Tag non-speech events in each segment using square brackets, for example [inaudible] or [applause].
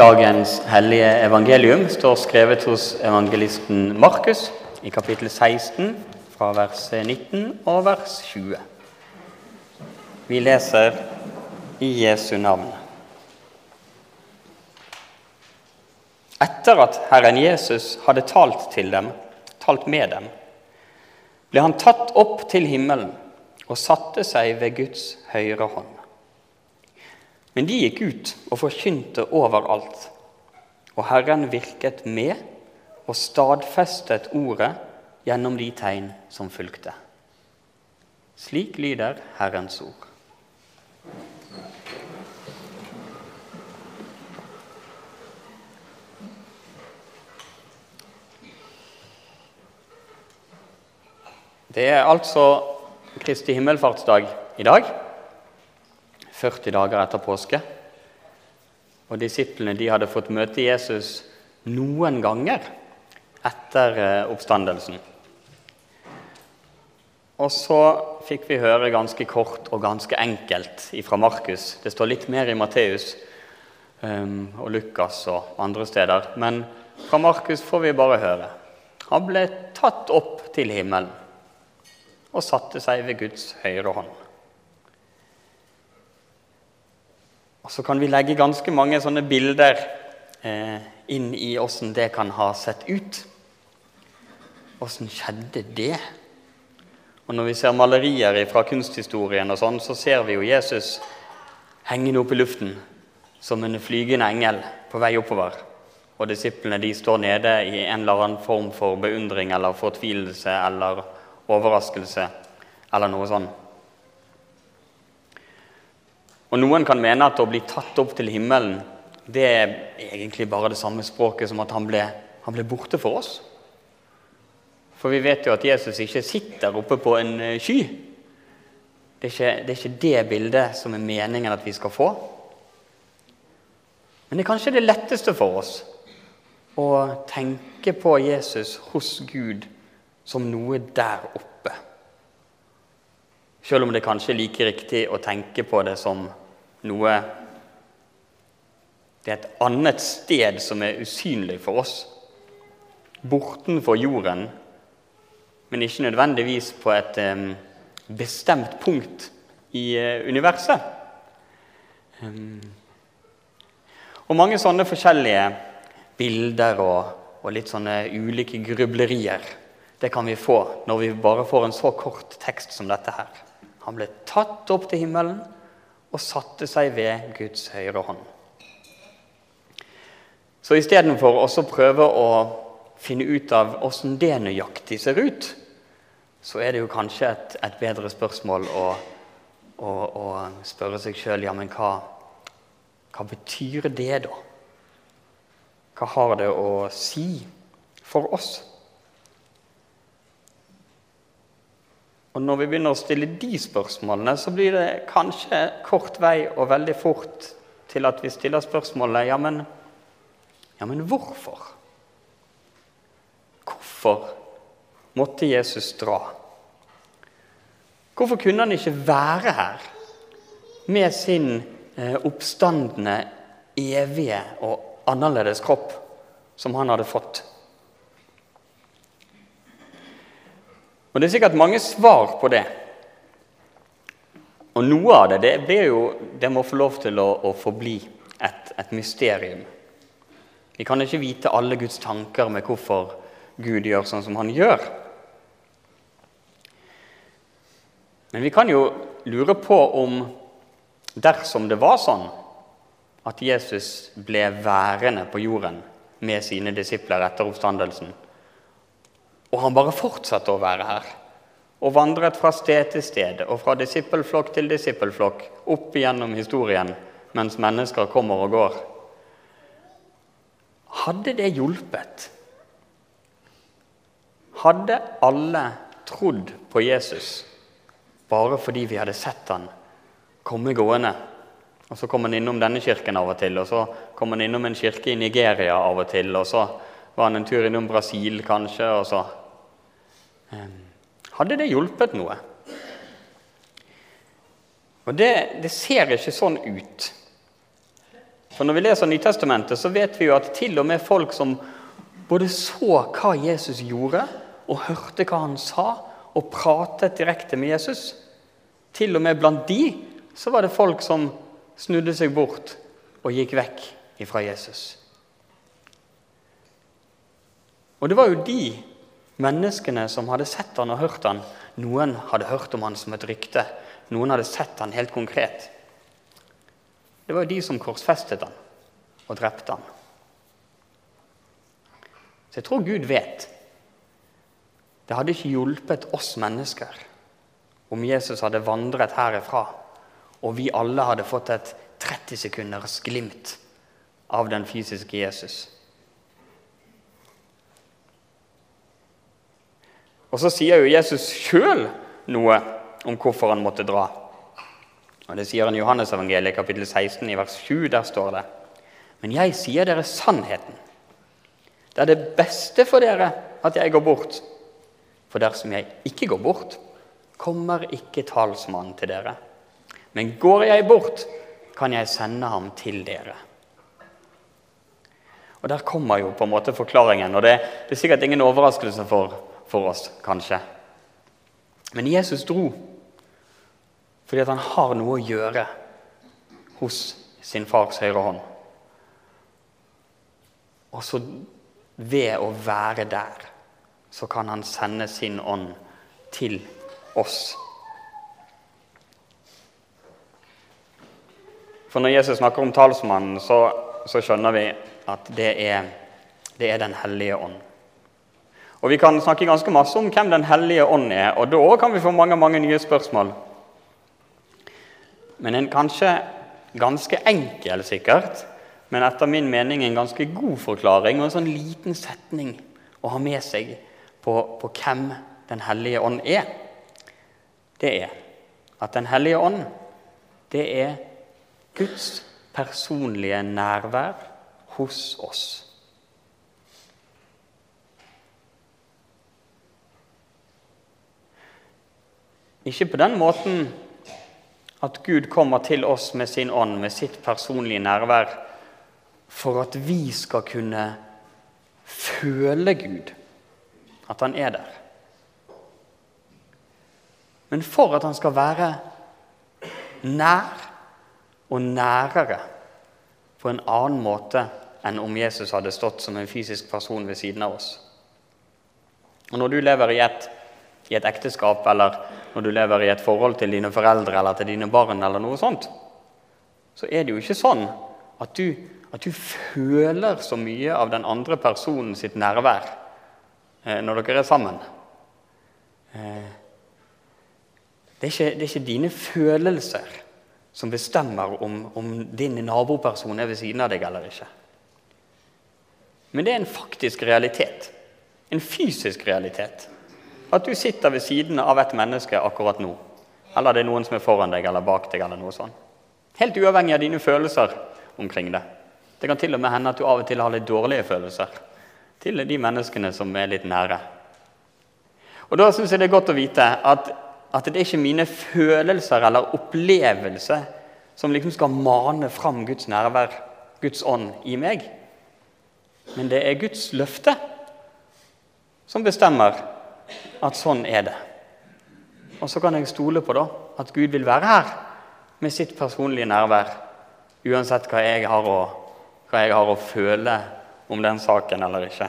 Dagens hellige evangelium står skrevet hos evangelisten Markus i kapittel 16 fra vers 19 og vers 20. Vi leser i Jesu navn. Etter at Herren Jesus hadde talt til dem, talt med dem, ble han tatt opp til himmelen og satte seg ved Guds høyre hånd. Men de gikk ut og forkynte overalt, og Herren virket med og stadfestet ordet gjennom de tegn som fulgte. Slik lyder Herrens ord. Det er altså Kristi himmelfartsdag i dag. 40 dager etter påske. Og Disiplene de hadde fått møte Jesus noen ganger etter eh, oppstandelsen. Og så fikk vi høre ganske kort og ganske enkelt fra Markus. Det står litt mer i Matteus um, og Lukas og andre steder. Men fra Markus får vi bare høre. Han ble tatt opp til himmelen og satte seg ved Guds høyre hånd. Og Så kan vi legge ganske mange sånne bilder eh, inn i åssen det kan ha sett ut. Åssen skjedde det? Og Når vi ser malerier fra kunsthistorien, og sånn, så ser vi jo Jesus hengende opp i luften som en flygende engel på vei oppover. Og disiplene de står nede i en eller annen form for beundring eller fortvilelse eller overraskelse eller noe sånt. Og Noen kan mene at å bli tatt opp til himmelen det er egentlig bare det samme språket som at han ble, han ble borte for oss. For vi vet jo at Jesus ikke sitter oppe på en eh, sky. Det er, ikke, det er ikke det bildet som er meningen at vi skal få. Men det er kanskje det letteste for oss å tenke på Jesus hos Gud som noe der oppe. Selv om det kanskje er like riktig å tenke på det som noe Det er et annet sted som er usynlig for oss. Bortenfor jorden, men ikke nødvendigvis på et um, bestemt punkt i uh, universet. Um, og mange sånne forskjellige bilder og, og, litt sånne ulike grublerier det kan vi få når vi bare får en så kort tekst som dette her. Han ble tatt opp til himmelen og satte seg ved Guds høyre hånd. Så istedenfor å prøve å finne ut av åssen det nøyaktig ser ut, så er det jo kanskje et, et bedre spørsmål å, å, å spørre seg sjøl ja, men hva, hva betyr det, da? Hva har det å si for oss? Og Når vi begynner å stille de spørsmålene, så blir det kanskje kort vei og veldig fort til at vi stiller spørsmålet ja, men, ja, men hvorfor? Hvorfor måtte Jesus dra? Hvorfor kunne han ikke være her med sin eh, oppstandende, evige og annerledes kropp som han hadde fått? Og Det er sikkert mange svar på det. Og noe av det det, blir jo, det må få lov til å, å forbli et, et, mysterium. Vi kan ikke vite alle Guds tanker med hvorfor Gud gjør sånn som han gjør. Men vi kan jo lure på om dersom det var sånn at Jesus ble værende på jorden med sine disipler etter oppstandelsen, og han bare fortsatte å være her. Og vandret fra sted til sted og fra disippelflokk til disippelflokk opp igjennom historien mens mennesker kommer og går. Hadde det hjulpet? Hadde alle trodd på Jesus bare fordi vi hadde sett han komme gående? Og Så kom han innom denne kirken av og til, og så kom han innom en kirke i Nigeria av og til, og så var han en tur innom Brasil kanskje, og så hadde det hjulpet noe? Og det, det ser ikke sånn ut. For Når vi leser Nytestamentet, så vet vi jo at til og med folk som både så hva Jesus gjorde, og hørte hva han sa, og pratet direkte med Jesus Til og med blant de så var det folk som snudde seg bort og gikk vekk ifra Jesus. Og det var jo de menneskene som hadde sett han og hørt han. Noen hadde hørt om han som et rykte. Noen hadde sett han helt konkret. Det var jo de som korsfestet han og drepte han. Så jeg tror Gud vet. Det hadde ikke hjulpet oss mennesker om Jesus hadde vandret herifra, og vi alle hadde fått et 30 sekunders glimt av den fysiske Jesus. Og så sier jo Jesus sjøl noe om hvorfor han måtte dra. Og Det sier han i Johannesevangeliet kapittel 16 i vers 7. Der står det Men jeg sier dere sannheten. Det er det beste for dere at jeg går bort. For dersom jeg ikke går bort, kommer ikke talsmannen til dere. Men går jeg bort, kan jeg sende ham til dere. Og Der kommer jo på en måte forklaringen. og Det, det er sikkert ingen overraskelse for, for oss, kanskje. Men Jesus dro fordi han har noe å gjøre hos sin fars høyre hånd. Og så ved å være der, så kan han sende sin ånd til oss. For når Jesus snakker om talsmannen, så, så skjønner vi at det er, det er Den hellige ånd. Og Vi kan snakke ganske masse om hvem Den hellige ånd er, og da kan vi få mange, mange nye spørsmål. Men en kanskje ganske enkel, sikkert, men etter min mening en ganske god forklaring og en sånn liten setning å ha med seg på, på hvem Den hellige ånd er. Det er at Den hellige ånd, det er Guds personlige nærvær hos oss. Ikke på den måten at Gud kommer til oss med sin ånd, med sitt personlige nærvær, for at vi skal kunne føle Gud, at han er der. Men for at han skal være nær og nærere på en annen måte enn om Jesus hadde stått som en fysisk person ved siden av oss. Og Når du lever i et, i et ekteskap eller når du lever i et forhold til dine foreldre eller til dine barn, eller noe sånt, så er det jo ikke sånn at du, at du føler så mye av den andre personen sitt nærvær eh, når dere er sammen. Eh, det, er ikke, det, er ikke, dine følelser som bestemmer om, om din naboperson er ved siden av deg eller ikke. Men det er en faktisk realitet. En fysisk realitet. At du sitter ved siden av et menneske akkurat nå. Eller det er noen som er foran deg eller bak deg. eller noe sånt. Helt uavhengig av dine følelser omkring det. Det kan til og med hende at du av og til har litt dårlige følelser til de menneskene som er litt nære. Og Da syns jeg det er godt å vite at, at det er ikke mine følelser eller opplevelser som liksom skal mane fram Guds nærvær, Guds ånd, i meg. Men det er Guds løfte som bestemmer at sånn er det. Og så kan jeg stole på da, at Gud vil være her med sitt personlige nærvær, uansett hva jeg har å, jeg har å føle om den saken eller ikke.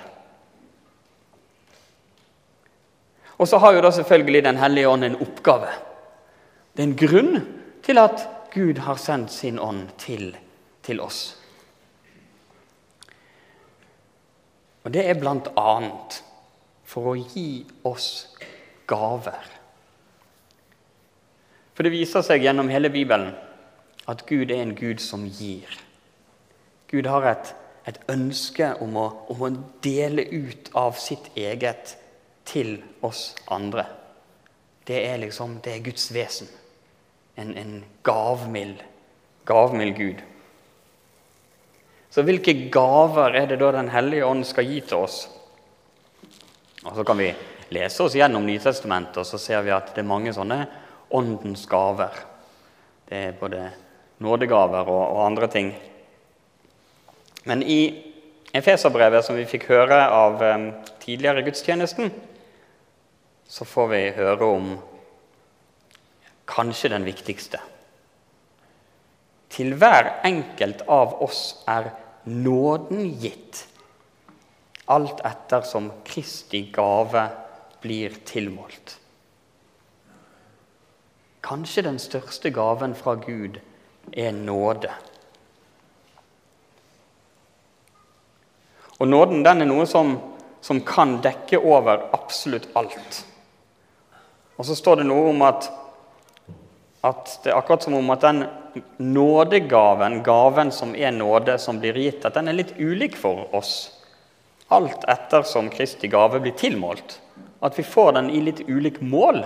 Og så har jo da selvfølgelig Den hellige ånd en oppgave. Det er en grunn til at Gud har sendt sin ånd til, til oss. Og det er blant annet for å gi oss gaver. For det viser seg gjennom hele Bibelen at Gud er en Gud som gir. Gud har et, et ønske om å, om å, dele ut av sitt eget til oss andre. Det er liksom, det er Guds vesen. En, en gavmild, gavmild Gud. Så hvilke gaver er det da Den hellige ånd skal gi til oss? Og Så kan vi lese oss gjennom Nytestamentet, og så ser vi at det er mange sånne åndens gaver. Det er både nådegaver og, og andre ting. Men i Efeserbrevet, som vi fikk høre av um, tidligere i gudstjenesten, så får vi høre om kanskje den viktigste. Til hver enkelt av oss er nåden gitt, alt etter som Kristi gave blir tilmålt. Kanskje den største gaven fra Gud er nåde. Og nåden den er noe som, som kan dekke over absolutt alt. Og så står det noe om at, at det er akkurat som om at den nådegaven, gaven som er nåde, som blir gitt, at den er litt ulik for oss. Alt etter som Kristi gave blir tilmålt. At vi får den i litt ulik mål.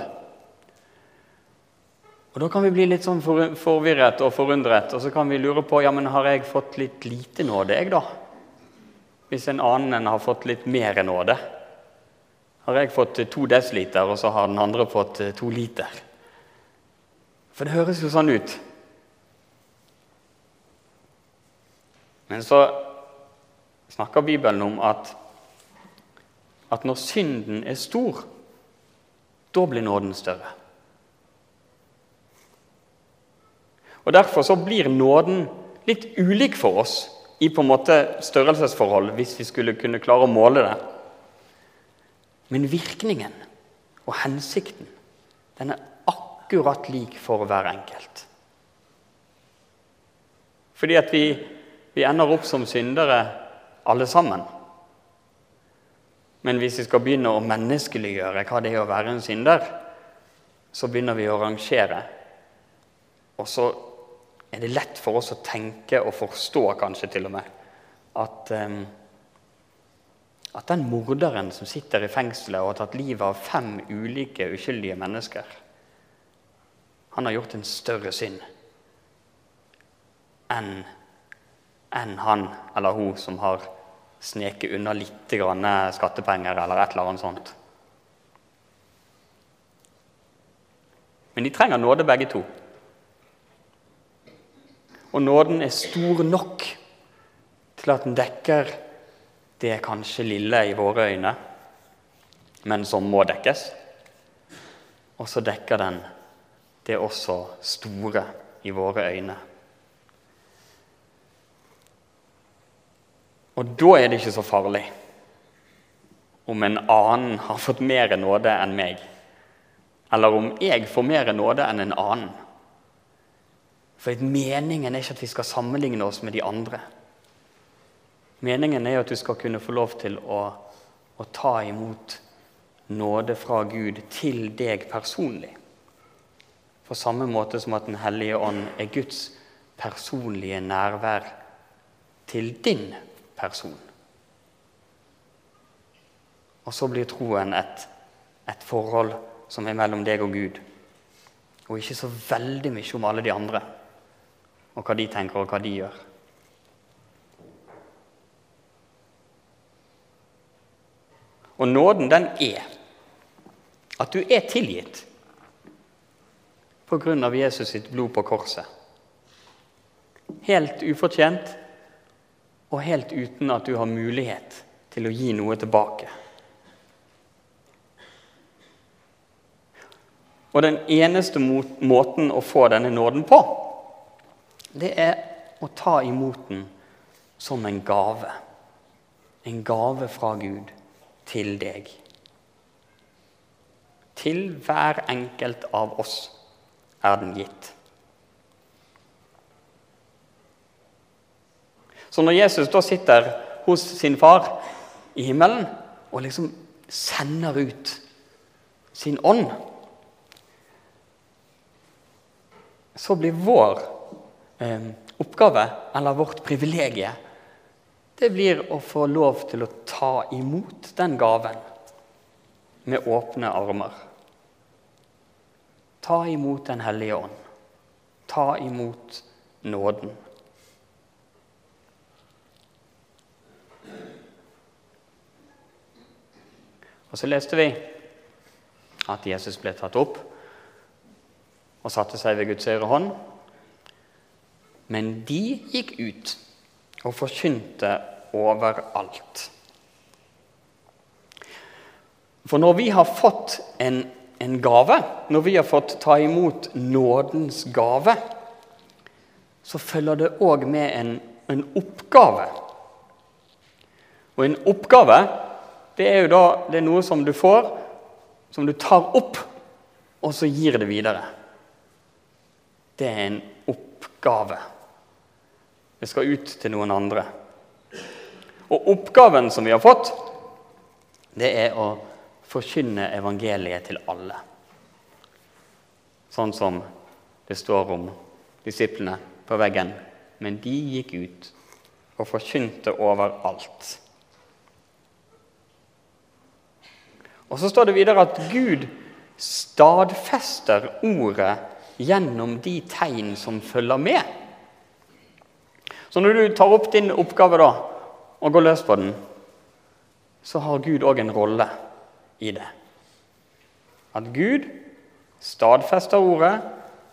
Og Da kan vi bli litt sånn forvirret og forundret, og så kan vi lure på ja, men har jeg fått litt lite nåde, jeg, da? Hvis en annen har fått litt mer nåde. Har jeg fått to desiliter, og så har den andre fått eh, to liter? For det høres jo sånn ut. Men så snakker Bibelen om at, at når synden er stor, da blir nåden større. Og Derfor så blir nåden litt ulik for oss i på en måte størrelsesforhold, hvis vi skulle kunne klare å måle det. Men virkningen og hensikten den er akkurat lik for hver enkelt. Fordi at vi, vi ender opp som syndere alle sammen. Men hvis vi skal begynne å menneskeliggjøre hva det er å være en synder, så begynner vi å rangere. Og så er det lett for oss å tenke og forstå, kanskje til og med, at, um, at den morderen som sitter i fengselet og har tatt livet av fem ulike uskyldige mennesker, han har gjort en større synd enn enn han eller hun som har sneket unna litt skattepenger eller et eller annet sånt. Men de trenger nåde, begge to. Og nåden er stor nok til at den dekker det kanskje lille i våre øyne, men som må dekkes. Og så dekker den det også store i våre øyne. Og da er det ikke så farlig om en annen har fått mer nåde enn meg, eller om jeg får mer nåde enn en annen. For meningen er ikke at vi skal sammenligne oss med de andre. Meningen er at du skal kunne få lov til å, å ta imot nåde fra Gud til deg personlig. På samme måte som at Den hellige ånd er Guds personlige nærvær til din person. Og så blir troen et, et forhold som er mellom deg og Gud, og ikke så veldig mye om alle de andre og hva de tenker, og hva de gjør. Og nåden, den er at du er tilgitt av Jesus sitt blod på korset. Helt ufortjent og helt uten at du har mulighet til å gi noe tilbake. Og den eneste måten å få denne nåden på, det er å ta imot den som en gave. En gave fra Gud til deg. Til hver enkelt av oss er den gitt. Så når Jesus da sitter hos sin far i himmelen og liksom sender ut sin ånd, så blir vår eh, oppgave, eller vårt privilegie, det blir å få lov til å ta imot den gaven med åpne armer. Ta imot Den hellige ånd. Ta imot nåden. Og så leste vi at Jesus ble tatt opp og satte seg ved Guds høyre hånd. Men de gikk ut og forkynte overalt. For når vi har fått en, en gave, når vi har fått ta imot nådens gave, så følger det òg med en, en, oppgave. Og en oppgave det er jo da det er noe som du får, som du tar opp, og så gir det videre. Det er en oppgave. Det skal ut til noen andre. Og oppgaven som vi har fått, det er å forkynne evangeliet til alle. Sånn som det står om disiplene på veggen. Men de gikk ut og forkynte overalt. Og så står det videre at Gud stadfester ordet gjennom de tegn som følger med. Så når du tar opp din oppgave da, og går løs på den, så har Gud òg en rolle i det. At Gud stadfester ordet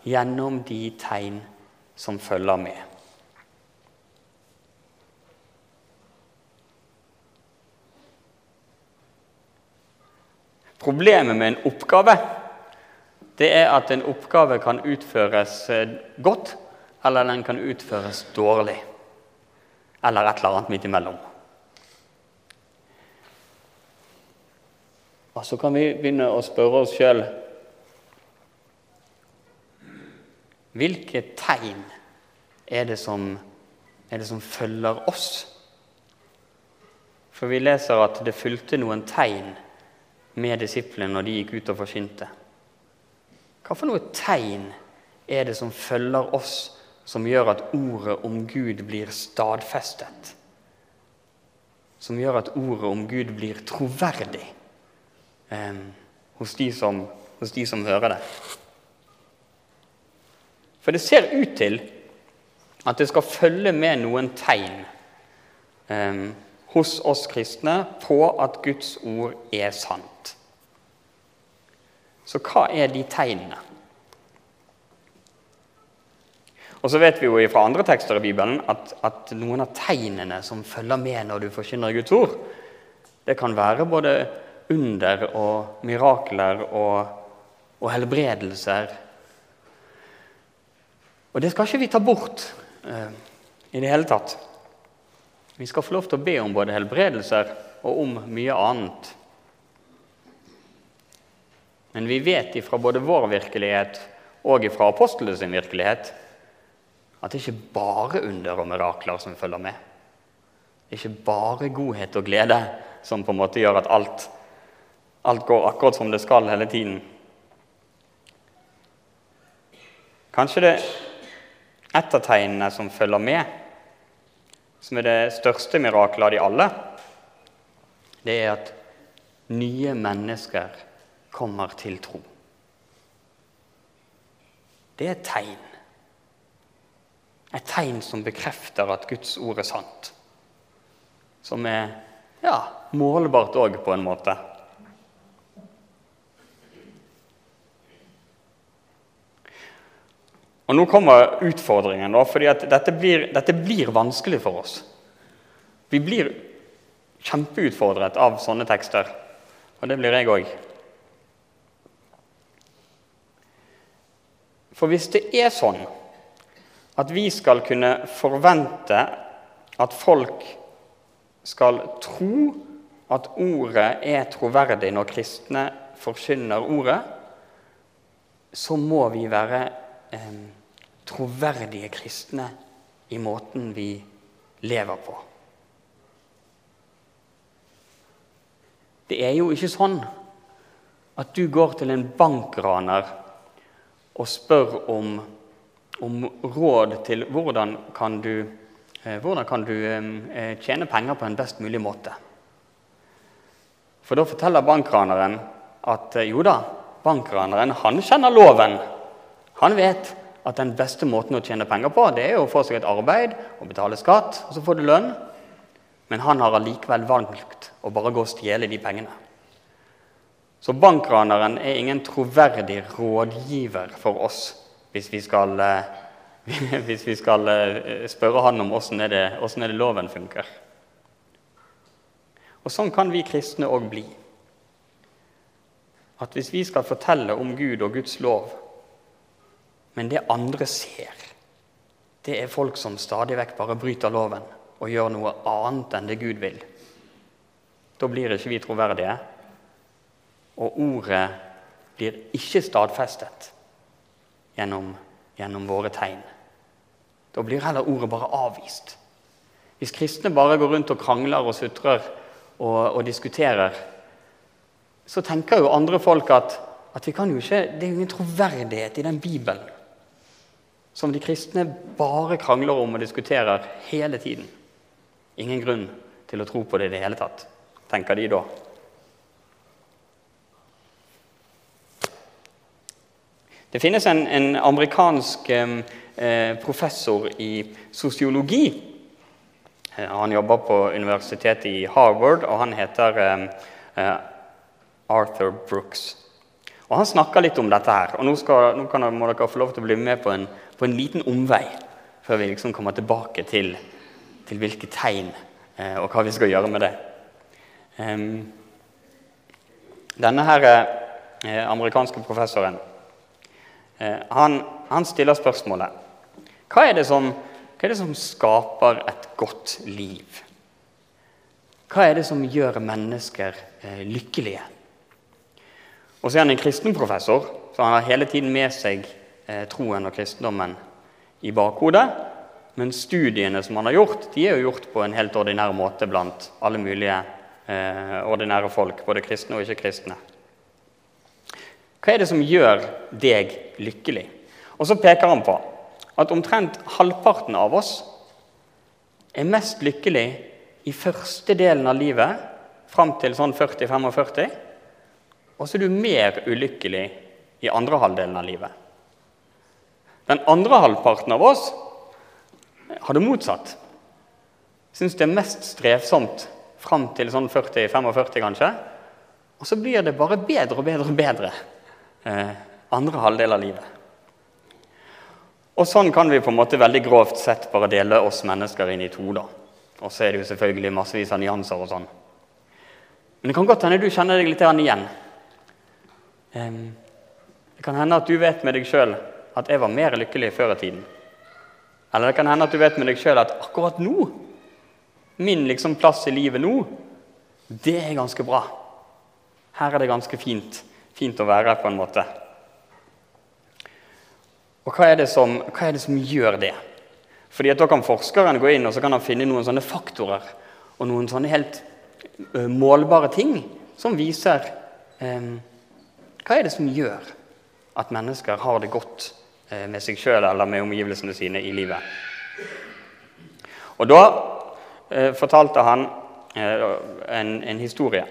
gjennom de tegn som følger med. Problemet med en oppgave det er at en oppgave kan utføres eh, godt, eller den kan utføres dårlig. Eller et eller annet midt imellom. Og så kan vi begynne å spørre oss sjøl Hvilke tegn er det, som, er det som følger oss? For vi leser at det fulgte noen tegn med disiplene når de gikk ut og forkynte. Hva for noe tegn er det som følger oss, som gjør at ordet om Gud blir stadfestet? Som gjør at ordet om Gud blir troverdig? eh, hos, de som, hos de som hører det. For det ser ut til at det skal følge med noen tegn eh, hos oss kristne på at Guds ord er sant. Så hva er de tegnene? Og så vet vi jo fra andre tekster i Bibelen at, at, noen av tegnene som følger med når du forkynner Guds ord, det kan være både under og mirakler og, og helbredelser. Og det skal ikke vi ta bort eh, i det hele tatt. Vi skal få lov til å be om både helbredelser og om mye annet. Men vi vet ifra både vår virkelighet og ifra apostlenes virkelighet at det ikke bare under og mirakler som følger med. Det er ikke bare godhet og glede som på en måte gjør at alt alt går akkurat som det skal hele tiden. Kanskje det et av tegnene som følger med, som er det største mirakelet av de alle, det er at nye mennesker kommer til tro. Det er et tegn. Et tegn som bekrefter at Guds ord er sant. Som er ja, målbart òg, på en måte. Og Nå kommer utfordringen, da, fordi dette blir, dette blir vanskelig for oss. Vi blir kjempeutfordret av sånne tekster, og det blir jeg òg. For hvis det er sånn at vi skal kunne forvente at folk skal tro at ordet er troverdig når kristne forkynner ordet, så må vi være eh, troverdige kristne i måten vi lever på. Det er jo ikke sånn at du går til en bankraner og spør om, om råd til hvordan kan du, eh, hvordan kan du eh, tjene penger på en best mulig måte. For da forteller bankraneren at eh, jo da, bankraneren han kjenner loven. Han vet at den beste måten å tjene penger på, det er å få seg et arbeid og betale skatt, og så får du lønn. Men han har allikevel valgt å bare gå og stjele de pengene. Så bankraneren er ingen troverdig rådgiver for oss hvis vi skal eh, [laughs] hvis vi skal eh, spørre han om åssen er, er det loven funker. Og Sånn kan vi kristne òg bli. At hvis vi skal fortelle om Gud og Guds lov, men det andre ser, det er folk som stadig vekk bare bryter loven og gjør noe annet enn det Gud vil, da blir ikke vi troverdige. Og ordet blir ikke stadfestet gjennom, gjennom våre tegn. Da blir heller ordet bare avvist. Hvis kristne bare går rundt og krangler og sutrer og, og diskuterer, så tenker jo andre folk at, at ikke, det er jo ingen troverdighet i den Bibelen som de kristne bare krangler om og diskuterer hele tiden. Ingen grunn til å tro på det i det hele tatt, tenker de da. Det finnes en, en amerikansk eh, professor i sosiologi. Eh, han jobber på universitetet i Harvard, og han heter eh, Arthur Brooks. Og Han snakker litt om dette her. og Nå, skal, nå kan, må dere få lov til å bli med på en, på en liten omvei før vi liksom kommer tilbake til, til hvilke tegn eh, og hva vi skal gjøre med det. Um, denne her, eh, amerikanske professoren han, han, stiller spørsmålet hva er, som, hva er, det som, skaper et godt liv? Hva er det som gjør mennesker eh, lykkelige? Og så er han en kristen professor, så han har hele tiden med seg eh, troen og kristendommen i bakhodet. Men studiene som han har gjort, de er jo gjort på en helt ordinær måte blant alle mulige eh, ordinære folk, både kristne og ikke-kristne. Hva er det som gjør deg lykkelig? Og så peker han på at omtrent halvparten av oss er mest lykkelig i første delen av livet, fram til sånn 40-45, og så er du mer ulykkelig i andre halvdelen av livet. Den andre halvparten av oss har det motsatt. Syns det er mest strevsomt fram til sånn 40-45, kanskje. Og så blir det bare bedre og bedre og bedre eh, andre halvdel av livet. Og Sånn kan vi på en måte veldig grovt sett bare dele oss mennesker inn i to. da. Og så er det jo selvfølgelig massevis av nyanser og sånn. Men det kan godt hende du kjenner deg litt igjen. Det kan hende at du vet med deg sjøl at jeg var mer lykkelig før i tiden. Eller det kan hende at du vet med deg sjøl at akkurat nå, min liksom plass i livet nå, det er ganske bra. Her er det ganske fint fint å være her, på en måte. Og hva er som, er det som gjør det? Fordi at Da kan forskeren gå inn og så kan han finne noen sånne faktorer og noen sånne helt målbare ting som viser um, hva er det som gjør at mennesker har det godt med seg sjøl eller med omgivelsene sine i livet. Og Da uh, fortalte han en, en historie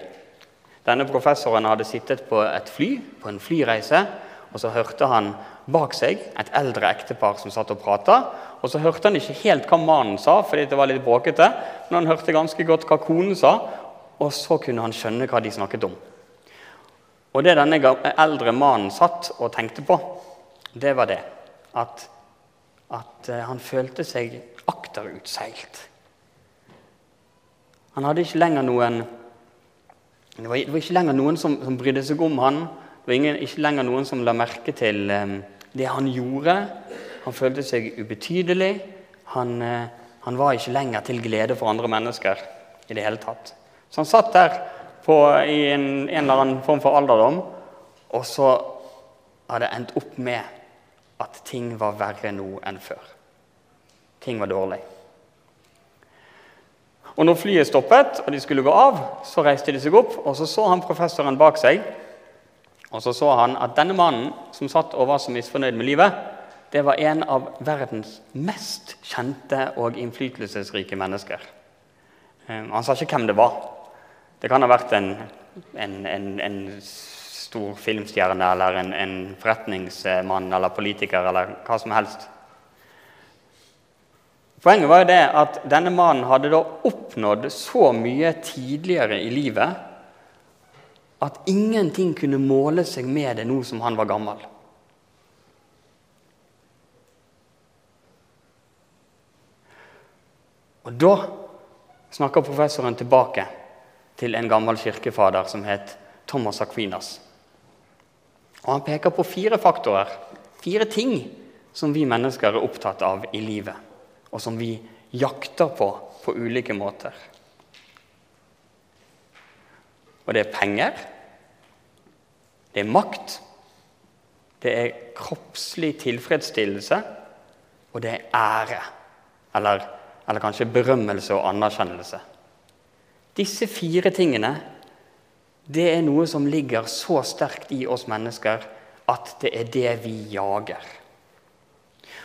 denne professoren hadde sittet på et fly, på en flyreise, og så hørte han bak seg et eldre ektepar som satt og prata. Og så hørte han ikke helt hva mannen sa, fordi det var litt bråkete, men han hørte ganske godt hva konen sa, og så kunne han skjønne hva de snakket om. Og det denne eldre mannen satt og tenkte på, det var det at, at eh, han følte seg akterutseilt. Han hadde ikke lenger noen det var, det var, ikke lenger noen som, som, brydde seg om han. Det var ingen, ikke lenger noen som la merke til um, det han gjorde. Han følte seg ubetydelig. Han, uh, han, var ikke lenger til glede for andre mennesker i det hele tatt. Så han satt der på, i en, en, eller annen form for alderdom, og så hadde det endt opp med at ting var verre nå enn før. Ting var dårlig. Og når flyet stoppet og de skulle gå av, så reiste de seg opp, og så så han professoren bak seg. Og så så han at denne mannen som satt og var så misfornøyd med livet, det var en av verdens mest kjente og innflytelsesrike mennesker. Ehm, han sa ikke hvem det var. Det kan ha vært en, en, en, en stor filmstjerne eller en, forretningsmann eller politiker eller hva som helst. Poenget var jo det at denne mannen hadde da oppnådd så mye tidligere i livet at ingenting kunne måle seg med det nå som han var gammel. Og da snakker professoren tilbake til en gammel kirkefader som het Thomas Aquinas. Og Han peker på fire faktorer, fire ting, som vi mennesker er opptatt av i livet, og som vi jakter på på ulike måter. Og det er penger, det er makt, det er kroppslig tilfredsstillelse, og det er ære. Eller, eller kanskje berømmelse og anerkjennelse. Disse fire tingene det er noe som ligger så sterkt i oss mennesker at det er det vi jager.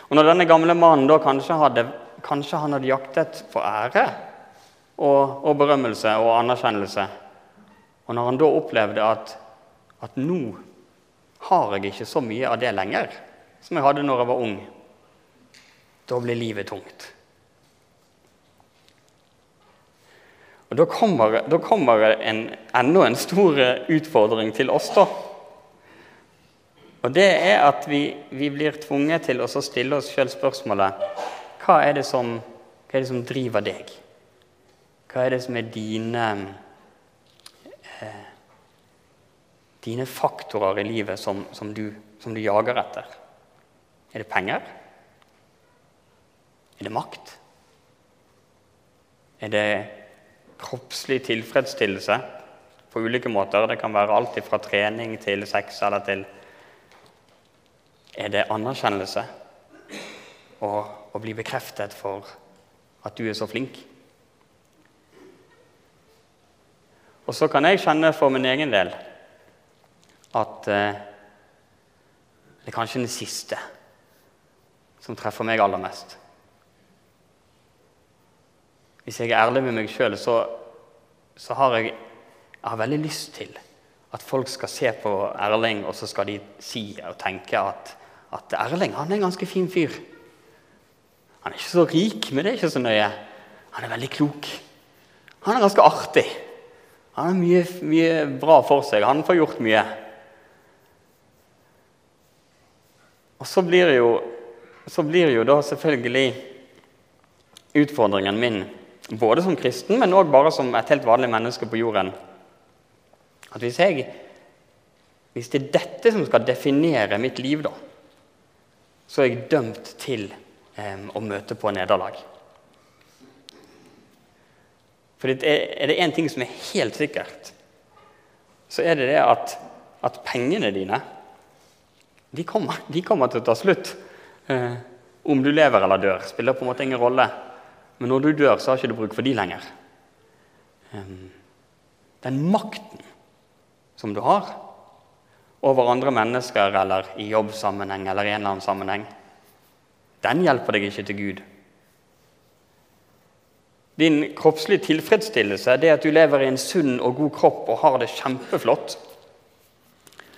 Og Når denne gamle mannen da kanskje hadde, kanskje han hadde jaktet på ære og, og, berømmelse og anerkjennelse, og når han da opplevde at, at nå har jeg ikke så mye av det lenger som jeg hadde når jeg var ung, da blir livet tungt. Og Da kommer, da kommer en, enda en stor utfordring til oss. da. Og det er at vi, vi blir tvunget til å stille oss sjøl spørsmålet hva er, som, hva er, det som, driver deg? Hva er det som er dine eh, Dine faktorer i livet som, som, du, som du jager etter? Er det penger? Er det makt? Er det kroppslig tilfredsstillelse på ulike måter. Det kan være alt fra trening til sex eller til Er det anerkjennelse og å bli bekreftet for at du er så flink? Og så kan jeg kjenne for min egen del at eh, det er kanskje den siste som treffer meg aller mest. Hvis jeg er ærlig med meg sjøl, så, så, har jeg, jeg har veldig lyst til at folk skal se på Erling, og så skal de si og tenke at, at Erling han er en ganske fin fyr. Han er ikke så rik, men det er ikke så nøye. Han er veldig klok. Han er ganske artig. Han har mye, mye bra for seg. Han får gjort mye. Og så blir jo, så blir jo da selvfølgelig utfordringen min både som kristen, men òg bare som et helt vanlig menneske på jorden. At hvis, jeg, hvis det er dette som skal definere mitt liv, da, så er jeg dømt til eh, å møte på nederlag. For er det én ting som er helt sikkert, så er det det at, at pengene dine de kommer, de kommer, til å ta slutt. Eh, om du lever eller dør, spiller på en måte ingen rolle. Men når du dør, så har ikke du bruk for de lenger. Den makten som du har over andre mennesker eller i jobbsammenheng eller i en eller annen sammenheng, den hjelper deg ikke til Gud. Din kroppslige tilfredsstillelse, det at du lever i en sunn og god kropp og har det kjempeflott,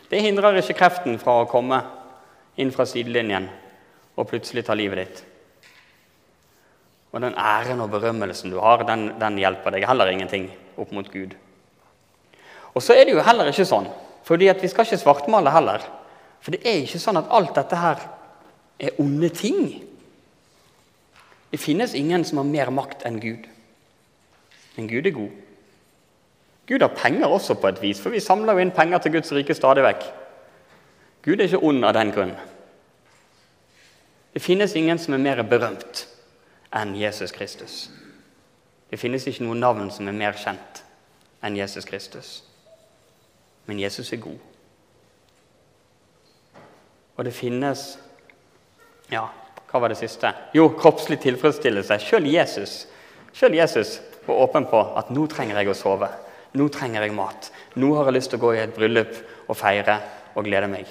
det hindrer ikke kreften fra å komme inn fra sidelinjen og plutselig ta livet ditt. Og den æren og berømmelsen du har, den, den, hjelper deg heller ingenting opp mot Gud. Og så er det jo heller ikke sånn, fordi vi skal ikke svartmale heller. For det er ikke sånn at alt dette her er onde ting. Det finnes ingen som har mer makt enn Gud. Men Gud er god. Gud har penger også på et vis, for vi samler jo inn penger til Guds rike stadig vekk. Gud er ikke ond av den grunn. Det finnes ingen som er mer berømt enn Jesus Kristus. Det finnes ikke noe navn som er mer kjent enn Jesus Kristus. Men Jesus er god. Og det finnes Ja, hva var det siste? Jo, kroppslig tilfredsstillelse. Selv Jesus, selv Jesus var åpen på at nå trenger jeg å sove. Nå trenger jeg mat. Nå har jeg lyst til å gå i et bryllup og feire og glede meg.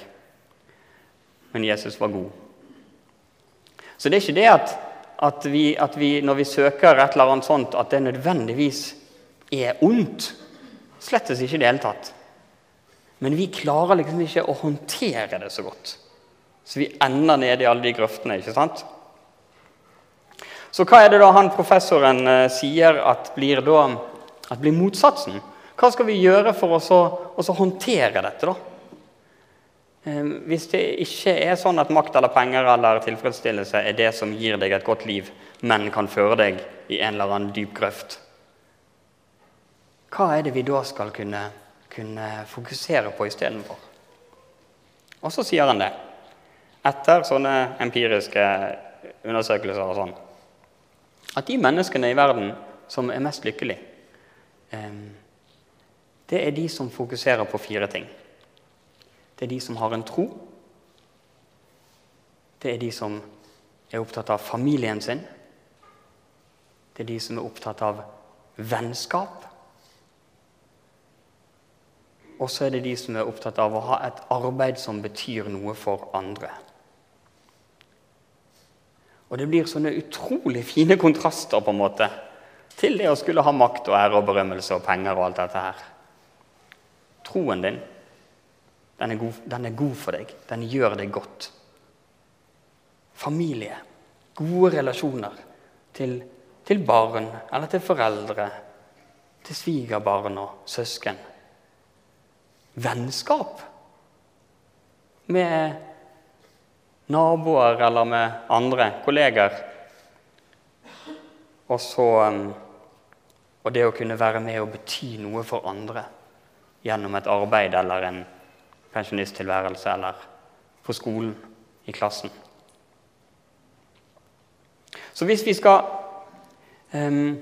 Men Jesus var god. Så det er ikke det at at vi, at vi, når vi søker et eller annet sånt, at det nødvendigvis er ondt. Slettes ikke i det hele tatt. Men vi klarer liksom ikke å håndtere det så godt. Så vi ender nede i alle de grøftene. ikke sant? Så hva er det da han professoren eh, sier at blir, da, at blir motsatsen? Hva skal vi gjøre for å, håndtere dette, da? Ehm, hvis det ikke er sånn at makt eller penger eller tilfredsstillelse er det som gir deg et godt liv, men kan føre deg i en eller annen dyp grøft. Hva er det vi da skal kunne, kunne fokusere på istedenfor? Og så sier han det. Etter sånne empiriske undersøkelser og sånn, at de menneskene i verden som er mest lykkelige, det er de som fokuserer på fire ting. Det er de som har en tro. Det er de som er opptatt av familien sin. Det er de som er opptatt av vennskap. Og så er det de som er opptatt av å ha et arbeid som betyr noe for andre. Og det blir sånne utrolig fine kontraster på en måte til det å skulle ha makt og ære og berømmelse og penger og alt dette her. Troen din, den er god, den er god for deg. Den gjør deg godt. Familie, gode relasjoner til, til barn eller til foreldre, til svigerbarn og søsken. Vennskap med naboer eller med andre kolleger. Og, så, um, og det å kunne være med og bety noe for andre gjennom et arbeid eller en pensjonisttilværelse eller på skolen, i klassen. Så hvis vi skal um,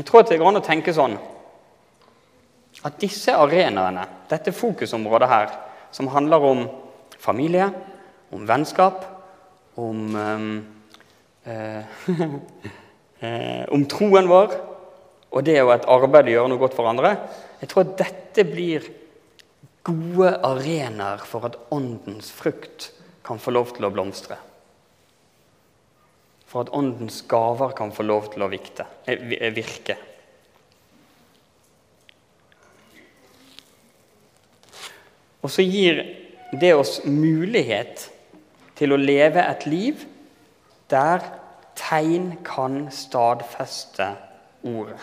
Jeg tror at det går an å tenke sånn at disse arenaene, dette fokusområdet her, som handler om familie, om vennskap, om um, [laughs] om troen vår og det å et arbeid å gjøre noe godt for andre Jeg tror at dette blir gode arenaer for at åndens frukt kan få lov til å blomstre. For at åndens gaver kan få lov til å vikte, virke. Og så gir det oss mulighet til å leve et liv der tegn kan stadfeste ordet.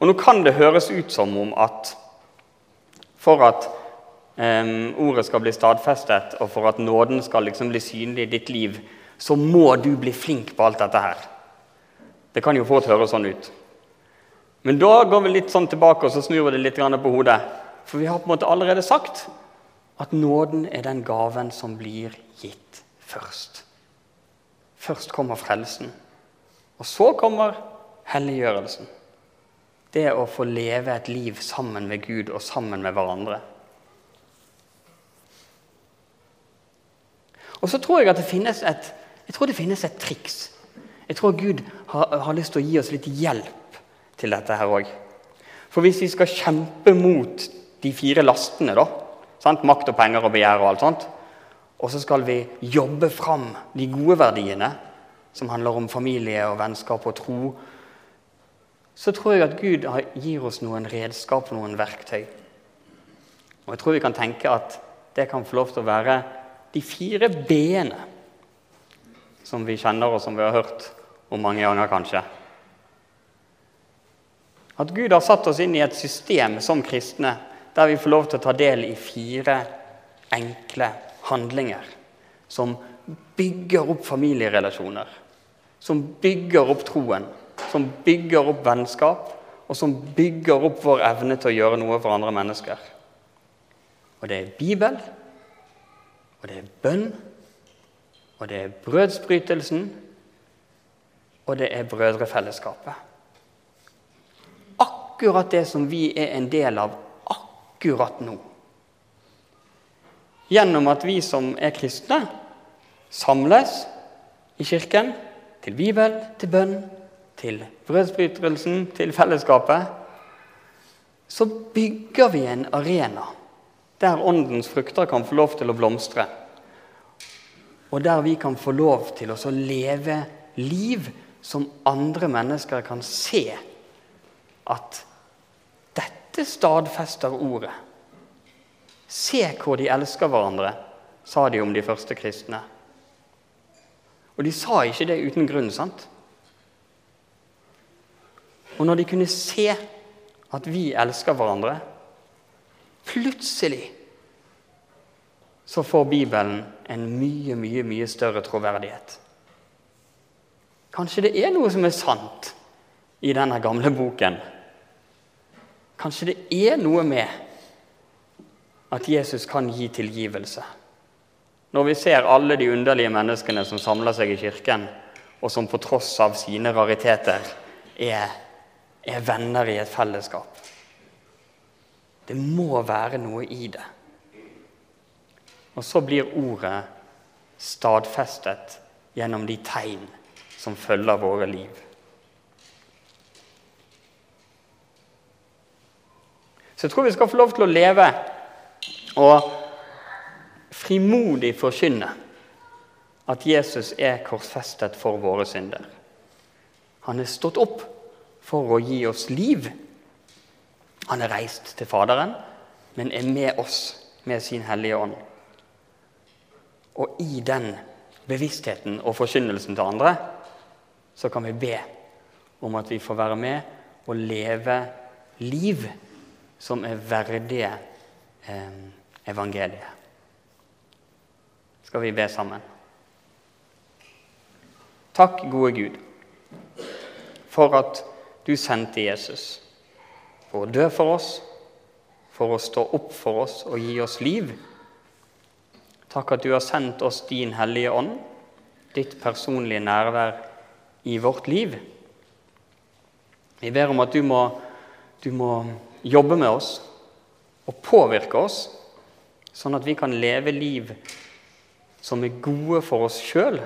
Og Nå kan det høres ut som om at for at um, ordet skal bli stadfestet, og for at nåden skal liksom bli synlig i ditt liv, så må du bli flink på alt dette her. Det kan jo fort høres sånn ut. Men da går vi litt sånn tilbake og så snur vi det litt på hodet. For vi har på en måte allerede sagt at nåden er den gaven som blir gitt først. Først kommer frelsen, og så kommer helliggjørelsen. Det å få leve et liv sammen med Gud og sammen med hverandre. Og så tror jeg at det finnes et, jeg tror det finnes et triks. Jeg tror Gud har, har lyst til å gi oss litt hjelp til dette her òg. For hvis vi skal kjempe mot de fire lastene. da, sant? Makt og penger og begjær og alt sånt. Og så skal vi jobbe fram de gode verdiene, som handler om familie og vennskap og tro. Så tror jeg at Gud gir oss noen redskap og noen verktøy. Og jeg tror vi kan tenke at det kan få lov til å være de fire b-ene som vi kjenner og som vi har hørt om mange ganger, kanskje. At Gud har satt oss inn i et system som kristne der vi får lov til å ta del i fire enkle handlinger som bygger opp familierelasjoner, som bygger opp troen, som bygger opp vennskap, og som bygger opp vår evne til å gjøre noe for andre mennesker. Og det er Bibel, og det er bønn, og det er brødsbrytelsen, og det er brødrefellesskapet. Akkurat det som vi er en del av akkurat nå. Gjennom at vi som er kristne, samles i kirken til Bibel, til bønn, til brødsbrytelsen, til fellesskapet, så bygger vi en arena der åndens frukter kan få lov til å blomstre. Og der vi kan få lov til å leve liv som andre mennesker kan se at dette stadfester ordet. Se hvor de elsker hverandre, sa de om de første kristne. Og de sa ikke det uten grunn, sant? Og når de kunne se at vi elsker hverandre Plutselig så får Bibelen en mye, mye, mye større troverdighet. Kanskje det er noe som er sant i denne gamle boken. Kanskje det er noe med at Jesus kan gi tilgivelse. Når vi ser alle de underlige menneskene som samler seg i kirken, og som på tross av sine rariteter er, er venner i et fellesskap. Det må være noe i det. Og så blir ordet stadfestet gjennom de tegn som følger våre liv. Så jeg tror vi skal få lov til å leve og frimodig forkynne at Jesus er korsfestet for våre synder. Han er stått opp for å gi oss liv. Han er reist til Faderen, men er med oss med sin Hellige Ånd. Og i den bevisstheten og forkynnelsen til andre så kan vi be om at vi får være med og leve liv som er verdige eh, evangeliet. Skal vi be sammen? Takk, gode Gud, for at du sendte Jesus for å dø for oss, for å stå opp for oss og gi oss liv. Takk at du har sendt oss din Hellige Ånd, ditt personlige nærvær i vårt liv. Vi ber om at du må, du må jobbe med oss og påvirke oss, sånn at vi kan leve liv som er gode for oss sjøl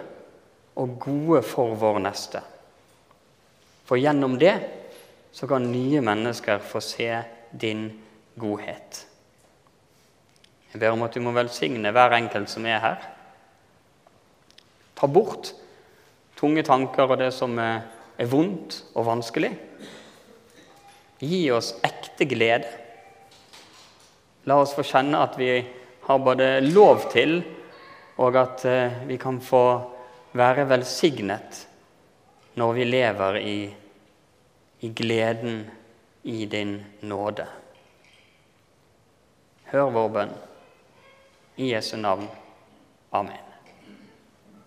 og gode for vår neste. For gjennom det så kan nye mennesker få se din godhet. Jeg ber om at du må velsigne hver enkelt som er her. Ta bort tunge tanker og det som er vondt og vanskelig. Gi oss ekte glede. La oss få kjenne at vi har både lov til, og at eh, vi kan få være velsignet når vi lever i, i gleden i din nåde. Hør vår bønn. I Jesu navn. Amen.